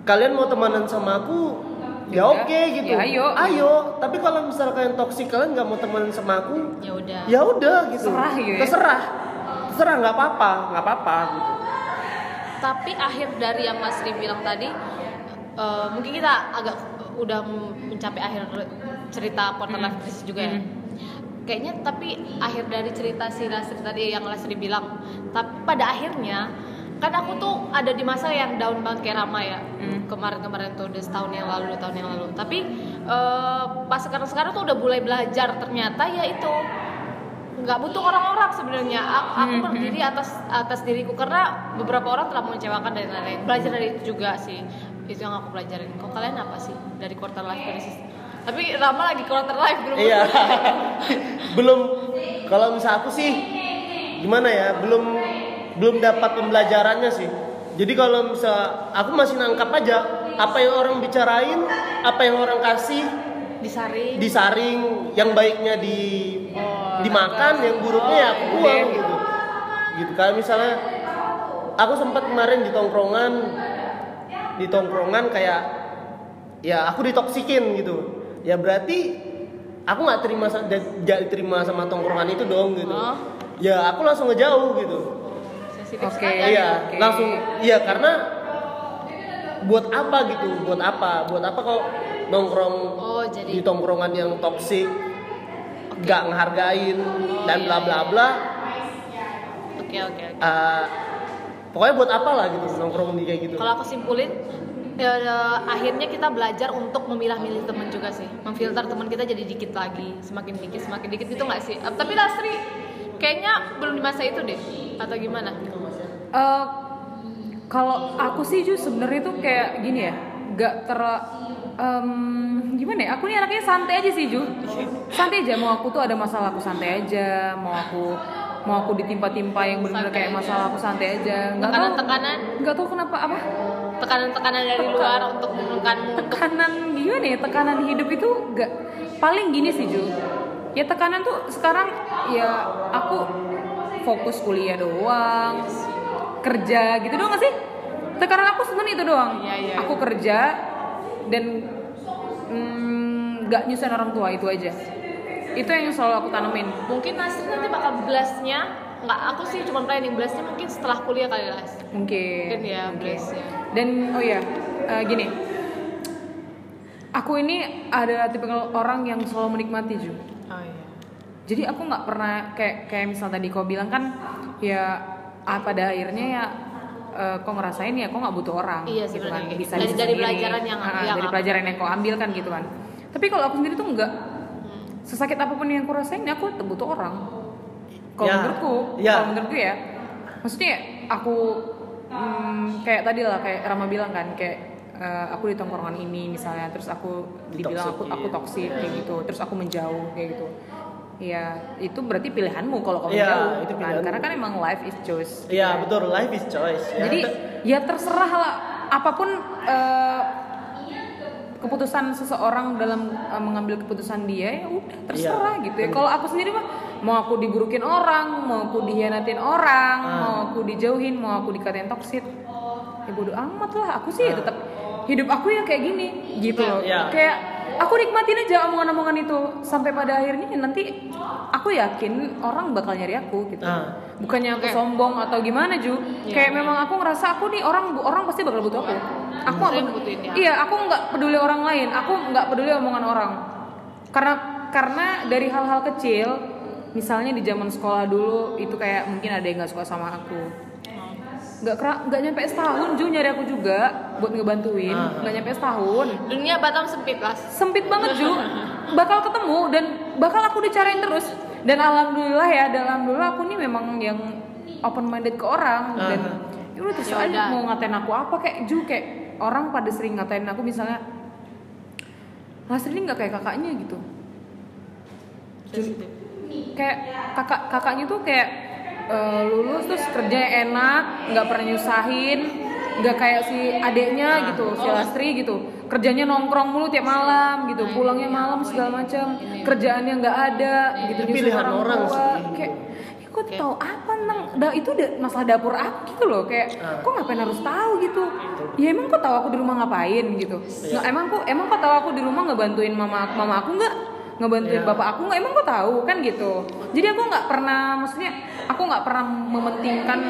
kalian mau temenan sama aku ya Yaudah, oke gitu ya ayo. ayo tapi kalau misalnya kalian toksik kalian nggak mau temenan sama aku Ya udah. ya udah gitu Terserah gitu ya. terserah terserah nggak apa-apa nggak apa-apa gitu Tapi akhir dari yang Mas Ri bilang tadi, eh, mungkin kita agak udah mencapai akhir cerita quarter life crisis juga ya. Kayaknya tapi akhir dari cerita si Lasri tadi yang Lasri bilang, tapi pada akhirnya kan aku tuh ada di masa yang down banget kayak Rama ya. Kemarin-kemarin tuh udah setahun yang lalu dua tahun yang lalu. Tapi eh, pas sekarang-sekarang tuh udah mulai belajar. Ternyata ya itu nggak butuh orang-orang sebenarnya. Aku, aku berdiri atas atas diriku. Karena beberapa orang telah mengecewakan dan lain-lain. Belajar dari itu juga sih. Itu yang aku pelajarin. Kok kalian apa sih? Dari quarter life crisis tapi Rama lagi quarter life belum iya. belum. Kalau misal aku sih gimana ya? Belum belum dapat pembelajarannya sih. Jadi kalau misal aku masih nangkap aja apa yang orang bicarain apa yang orang kasih disaring. disaring yang baiknya di Oh, dimakan yang buruknya ya aku buang Oke. gitu. Gitu kayak misalnya aku sempat kemarin di tongkrongan di tongkrongan kayak ya aku ditoksikin gitu. Ya berarti aku nggak terima nggak terima sama tongkrongan itu dong gitu. Oh. ya aku langsung ngejauh gitu sensitif Oke. sekali iya oke. langsung iya karena buat apa gitu buat apa buat apa kok nongkrong oh jadi di tongkrongan yang toksik nggak ngehargain dan iya, bla bla iya. bla oke oke oke Eh, pokoknya buat apa lah gitu nongkrong di kayak gitu Kalau aku simpulin, ya, ya, akhirnya kita belajar untuk memilah-milih teman juga sih, memfilter teman kita jadi dikit lagi, semakin dikit, semakin dikit itu nggak sih? Eh, Tapi Lastri, kayaknya belum di masa itu deh, atau gimana? Eh, kalau aku sih justru sebenarnya tuh kayak gini ya, nggak ter em, gimana ya? Aku nih anaknya santai aja sih Ju, santai aja. Mau aku tuh ada masalah aku santai aja, mau aku mau aku ditimpa-timpa yang benar-benar kayak aja. masalah aku santai aja. Nggak tahu, Tekanan-tekanan, nggak tahu kenapa apa tekanan-tekanan dari Tekan- luar untuk menekanmu tekanan gimana ya? Tekanan hidup itu nggak paling gini sih Ju. Ya tekanan tuh sekarang ya aku fokus kuliah doang, kerja gitu doang gak sih? Tekanan aku sebenarnya itu doang. Iya, iya. Aku kerja dan mm, nyusahin orang tua itu aja. Itu yang selalu aku tanemin. mungkin Lastri nanti bakal blastnya nggak aku sih cuma planning blastnya mungkin setelah kuliah kali Las Mungkin. mungkin ya mungkin. blastnya Dan oh ya, eh, gini. Aku ini adalah tipikal orang yang selalu menikmati Ju. oh iya Jadi aku nggak pernah kayak kayak misal tadi kau bilang kan ya ah, pada akhirnya ya eh, kau ngerasain ya kau nggak butuh orang Iya, gitu kan. bisa Dari- bisa dari sendiri. pelajaran yang- Ah, yang dari apa. pelajaran yang kau ambil kan gitu kan. Tapi kalau aku sendiri tuh nggak. Sesakit apa pun yang aku rasain aku tetap butuh orang. Kalau Ya, menurutku ya. kalau menurutku ya. Maksudnya aku hmm, kayak tadi lah kayak Rama bilang kan kayak eh, aku di tongkrongan ini misalnya terus aku dibilang aku aku toksik kayak gitu. Terus aku menjauh kayak gitu ya itu berarti pilihanmu kalau kamu Iya, jauh itu kan? pilihanmu. karena kan emang life is choice Iya betul, life is choice. Ya. jadi ya terserah lah apa pun eh, keputusan seseorang dalam eh, mengambil keputusan dia ya udah terserah Iya. gitu ya kalau aku sendiri mah mau aku diburukin orang mau aku dihianatin orang Ah. mau aku dijauhin mau aku dikatain toksit ya bodo amat lah aku sih ya tetap hidup aku ya kayak gini gitu loh Iya. kayak aku nikmatin aja omongan-omongan itu. Sampai pada akhirnya nanti aku yakin orang bakal nyari aku gitu. Ah. bukannya aku sombong atau gimana ju. Kayak memang aku ngerasa aku nih orang orang pasti bakal butuh aku. Aku butuhin ya. iya aku nggak peduli orang lain. Aku nggak peduli omongan orang. Karena karena dari hal-hal kecil misalnya di zaman sekolah dulu itu kayak mungkin ada yang nggak suka sama aku nggak kera nggak nyampe setahun ju nyari aku juga buat ngebantuin. Ah. nggak nyampe setahun. Dunia Batam sempit lah sempit banget Ju. Bakal ketemu dan bakal aku dicarain terus. Dan alhamdulillah ya dan alhamdulillah aku nih memang yang open minded ke orang. Dan ya udah Ya aja mau ngatain aku apa. Kayak Ju kayak orang pada sering ngatain aku misalnya Mas ini nggak kayak kakaknya gitu. Sensitif kayak kakak kakaknya tuh kayak eh, lulus terus kerja enak nggak pernah nyusahin nggak kayak si adeknya gitu si Lastri gitu. Kerjanya nongkrong mulu tiap malam gitu pulangnya malam segala macam kerjaannya nggak ada gitu pilihan orang tua. sih. kayak ya kok tahu apa nang da, itu udah masalah dapur aku gitu loh kayak kok ngapain harus tahu gitu? Ya emang kok tahu aku di rumah ngapain? gitu. Nggak emang kok emang kok tahu aku di rumah ngebantuin mama mama aku nggak? Ngebantuin Iya. bapak aku nggak? Emang kok tahu kan gitu. Jadi aku nggak pernah maksudnya aku nggak pernah mementingkan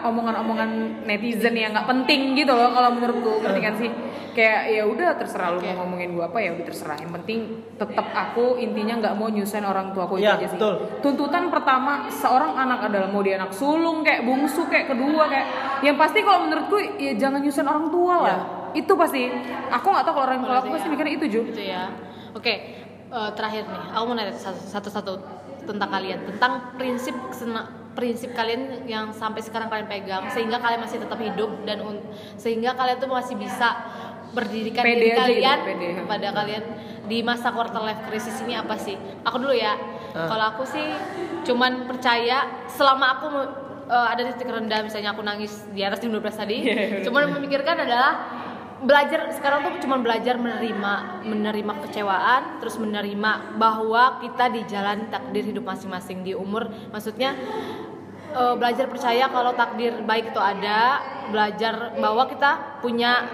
omongan-omongan netizen yang nggak penting gitu loh kalau menurutku. Ngerti kan sih? Kayak ya udah terserah lu mau ngomongin gua apa ya udah terserah. Yang penting tetap aku intinya nggak mau nyusahin orang tua aku itu Iya, aja sih. betul. tuntutan pertama seorang anak adalah mau dia anak sulung kayak bungsu kayak kedua kayak yang pasti kalau menurutku ya jangan nyusahin orang tua lah. Itu pasti. Aku nggak tahu kalau orang kalau aku pasti mikirnya itu Ju. Gitu ya. Oke eh, terakhir nih. Aku mau nanya satu- satu-satu tentang kalian tentang prinsip prinsip kalian yang sampai sekarang kalian pegang sehingga kalian masih tetap hidup dan sehingga kalian tuh masih bisa berdirikan Pede diri kalian pede. pada kalian di masa quarter life crisis ini apa sih aku dulu ya Ah. kalau aku sih cuman percaya selama aku eh, ada di titik rendah misalnya aku nangis di atas 12 tadi cuman memikirkan adalah belajar sekarang tuh cuma belajar menerima menerima kecewaan terus menerima bahwa kita di jalan takdir hidup masing-masing di umur. Maksudnya eh, belajar percaya kalau takdir baik itu ada belajar bahwa kita punya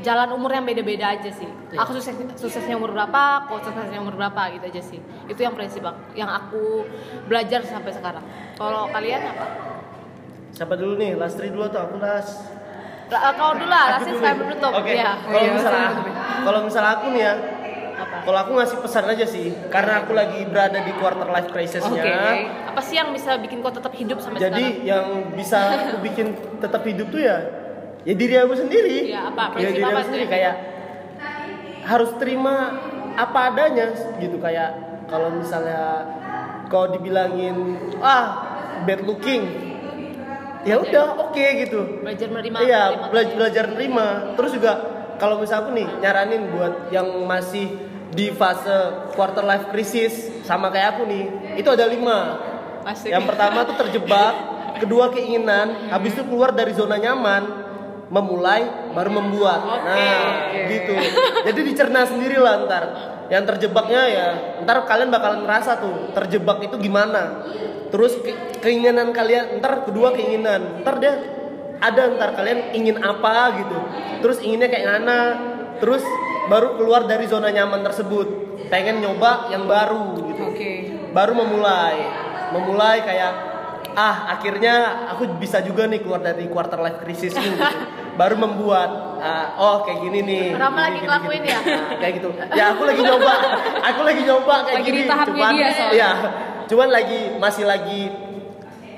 jalan umur yang beda-beda aja sih. Aku sukses suksesnya umur berapa kau suksesnya umur berapa gitu aja sih. Itu yang prinsip aku- yang aku belajar sampai sekarang. Kalau kalian apa? Siapa dulu nih? Lastri dulu atau aku las? Lah, kau dulu lah saya nih. menutup Oke. ya Kalau iya, misalnya kalau misalnya aku nih ya, kalau aku ngasih pesan aja sih, karena aku lagi berada di quarter life crisisnya. Oke. apa sih yang bisa bikin kau tetap hidup sampai Jadi sekarang yang bisa aku bikin tetap hidup tuh ya, ya diri aku sendiri. Iya, apa? Ya diri apa aku sendiri yang kayak harus terima apa adanya gitu kayak kalau misalnya kau dibilangin ah bad looking ya udah oke gitu. Belajar menerima iya menerima. bela- belajar nerima terus juga kalau misal aku nih nyaranin buat yang masih di fase quarter life crisis sama kayak aku nih itu ada lima. Asik. yang pertama tuh terjebak kedua keinginan habis itu keluar dari zona nyaman memulai baru membuat. Nah gitu. Jadi dicerna sendiri lah ntar yang terjebaknya ya ntar kalian bakalan ngerasa tuh terjebak itu gimana. Terus ke- keinginan kalian ntar kedua keinginan. Ntar dia ada ntar kalian ingin apa gitu. Terus inginnya kayak mana. Terus baru keluar dari zona nyaman tersebut. Pengen nyoba yang baru gitu. Oke. Baru memulai. Memulai kayak ah akhirnya aku bisa juga nih keluar dari quarter life crisis ini gitu. baru membuat ah, oh kayak gini nih Rama lagi gini, ngelakuin gini. ya? Nah, kayak gitu ya aku lagi nyoba aku lagi nyoba kayak Lagi di gini tahapnya cuman dia soalnya. ya cuman lagi masih lagi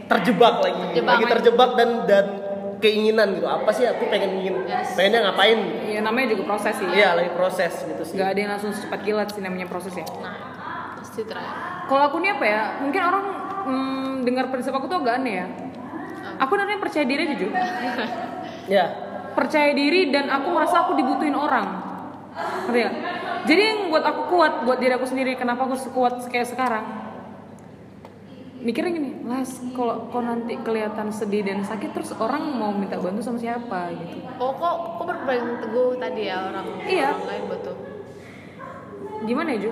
terjebak lagi Terjebak lagi terjebak dan dan keinginan gitu apa sih aku pengen ingin Yes. pengennya ngapain ya namanya juga proses sih iya lagi proses gitu sih nggak ada yang langsung secepat kilat sih namanya proses ya nah terakhir kalau aku nih apa ya mungkin orang mm, dengar prinsip aku tuh agak aneh ya. Aku namanya percaya diri aja Ju. Ya. Percaya diri dan aku merasa aku dibutuhin orang. Ngerti gak? jadi yang buat aku kuat buat diri aku sendiri kenapa aku sekuat kayak sekarang? Mikirnya gini las kalau kok nanti kelihatan sedih dan sakit terus orang mau minta bantu sama siapa? Gitu. Oh kok kok berpegang teguh tadi ya orang Iya. orang lain betul gimana ya Ju?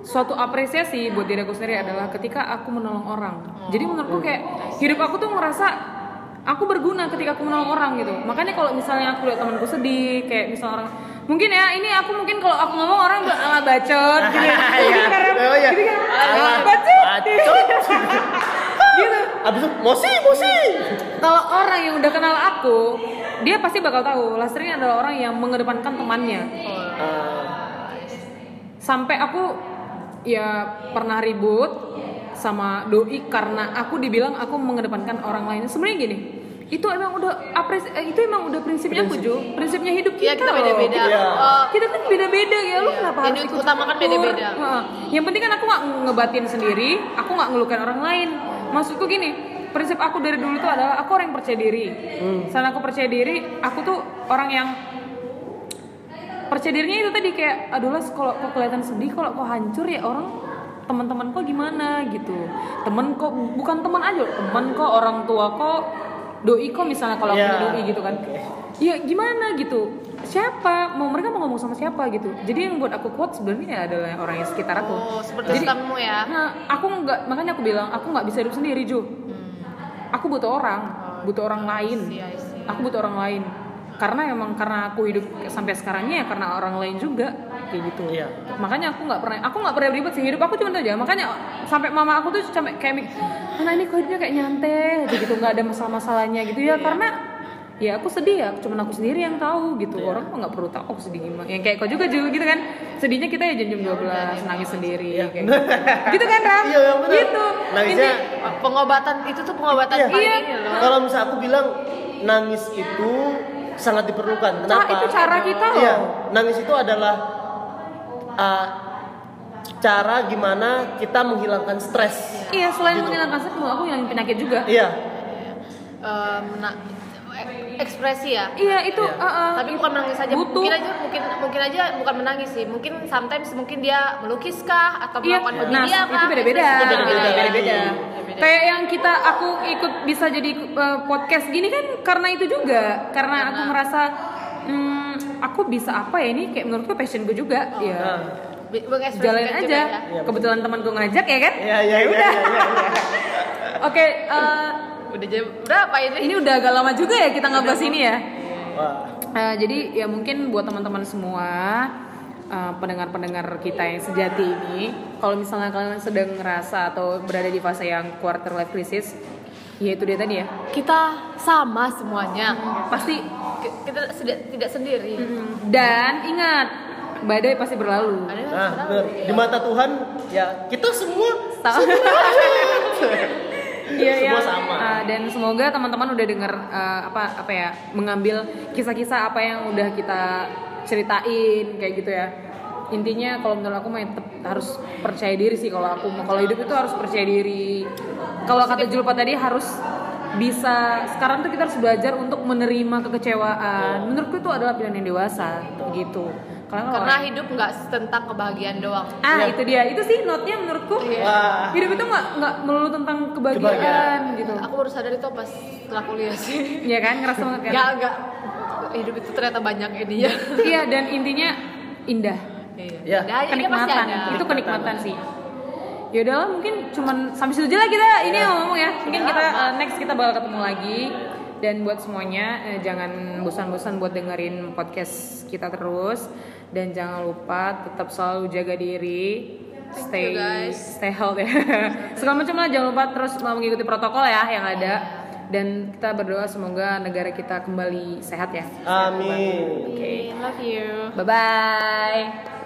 Suatu apresiasi buat diri aku sendiri adalah ketika aku menolong orang jadi menurutku kayak hidup aku tuh ngerasa aku berguna ketika aku menolong orang gitu makanya kalau misalnya aku lihat temanku sedih kayak misalnya orang mungkin ya ini aku mungkin kalau aku ngomong orang udah ala bacot gitu ya Iya. Karena- Oh, iya. gitu kan. Ah, bacot bacot. gitu Abis itu mosi, mosi. kalau orang yang udah kenal aku dia pasti bakal tahu Lastri adalah orang yang mengedepankan temannya Ah, sampai aku ya pernah ribut sama doi karena aku dibilang aku mengedepankan orang lain sebenarnya gini itu emang udah apres eh, itu emang udah prinsipnya aku Jo prinsipnya hidup Iya kita kita loh. beda-beda. Oh, kita kan beda-beda ya lu kenapa Yang harus ikut diutamakan campur? beda-beda. Heeh. yang penting kan aku nggak ngebatin sendiri aku nggak ngelukain orang lain maksudku gini prinsip aku dari dulu itu adalah aku orang yang percaya diri Selain aku percaya diri aku tuh orang yang percaya dirinya itu tadi kayak aduh las kalau kok kelihatan sedih kalau kok hancur ya orang teman-teman kok gimana? Gitu. Temen kok bukan teman aja loh, temen kok orang tua kok doi kok misalnya kalau aku Ya. punya doi gitu kan. Ya gimana? Gitu. Siapa? Mau mereka mau ngomong sama siapa gitu. Jadi yang buat aku kuat sebenarnya ya adalah orang yang sekitar aku. Oh seperti Jadi- kamu ya. nah aku nggak makanya aku bilang aku nggak bisa hidup sendiri Jo aku butuh orang butuh orang lain. Hmm. I see, I see. aku butuh orang lain karena emang karena aku hidup sampai sekarangnya ya karena orang lain juga kayak gitu Iya. makanya aku nggak pernah aku nggak pernah ribet sih hidup aku cuma itu aja makanya sampai mama aku tuh sampai kayak mik- mana ini kok hidupnya kayak nyantai gitu nggak ada masalah-masalahnya gitu ya karena ya aku sedih ya cuma aku sendiri yang tahu gitu orang mah nggak perlu tahu aku sedih gimana yang kayak kau juga juga gitu kan sedihnya kita ya jam jam 12 nangis sendiri kayak gitu. gitu kan Ram Iya, iya, benar. gitu Nangisnya Inti- Pengobatan itu tuh pengobatan Iya. Iya. ini. Kalau misalnya aku bilang nangis itu sangat diperlukan. Kenapa? itu cara kita loh. Iya, nangis itu adalah uh, cara gimana kita menghilangkan stres. Iya, selain Gitu. menghilangkan stres, aku yang penyakit juga. Iya, Em, nah, ekspresi ya. Iya, itu Iya. uh, uh, Tapi bukan menangis saja. butuh. Mungkin aja mungkin mungkin aja bukan menangis sih. Mungkin sometimes mungkin dia melukis kah atau Iya, melakukan hobi nah dia itu kah? beda-beda. Ekspresi Beda-beda. beda-beda. Iya. Beda-beda. Kayak yang kita aku ikut bisa jadi uh, podcast gini kan karena itu juga, karena aku merasa hmm, aku bisa apa ya ini kayak menurutku passion gue juga, Nah, ya. Juga aja. ya. Iya, Kebetulan temanku ngajak ya kan? iya, iya, Ya iya, udah. iya, iya, iya. Oke, uh, Udah jam berapa ini? ini udah agak lama juga ya kita ngebahas ini ya. Wah, Eh, jadi ya mungkin buat teman-teman semua eh, pendengar-pendengar kita yang sejati ini, kalau misalnya kalian sedang ngerasa atau berada di fase yang quarter life crisis, ya itu dia tadi ya. Kita sama semuanya. Pasti Ki- Kita tidak tidak sendiri. dan ingat badai pasti berlalu. Nah, di mata Tuhan ya kita semua? Iya Semua ya. sama. Ah, dan semoga teman-teman udah dengar eh, apa apa ya mengambil kisah-kisah apa yang udah kita ceritain kayak gitu ya. Intinya kalau menurut aku tetap harus percaya diri sih kalau aku mau kalau hidup itu harus percaya diri. Kalau kata Julpa tadi harus bisa sekarang tuh kita harus belajar untuk menerima kekecewaan. Menurutku itu adalah pilihan yang dewasa gitu. Karena, Karena orang- hidup nggak tentang kebahagiaan doang. ah Iya. itu dia itu sih note-nya menurutku Iya. Wah. hidup itu nggak nggak melulu tentang kebahagiaan, Kebahagiaan. gitu Aku baru sadar itu pas setelah kuliah sih. Iya kan ngerasa banget kan Nggak nggak hidup itu ternyata banyak ini ya. iya dan intinya indah Iya. Ya. Ini pasti kenikmatan ada. itu kenikmatan sih ya udahlah mungkin cuman sampai situ aja lah kita ini yang ngomong ya mungkin kita uh, next kita bakal ketemu lagi dan buat semuanya eh, jangan bosan-bosan buat dengerin podcast kita terus dan jangan lupa tetap selalu jaga diri. Stay you, guys. stay healthy. Segala macam lah jangan lupa terus mengikuti protokol ya yang ada. Dan kita berdoa semoga negara kita kembali sehat ya. Amin. oke. Love you. bye bye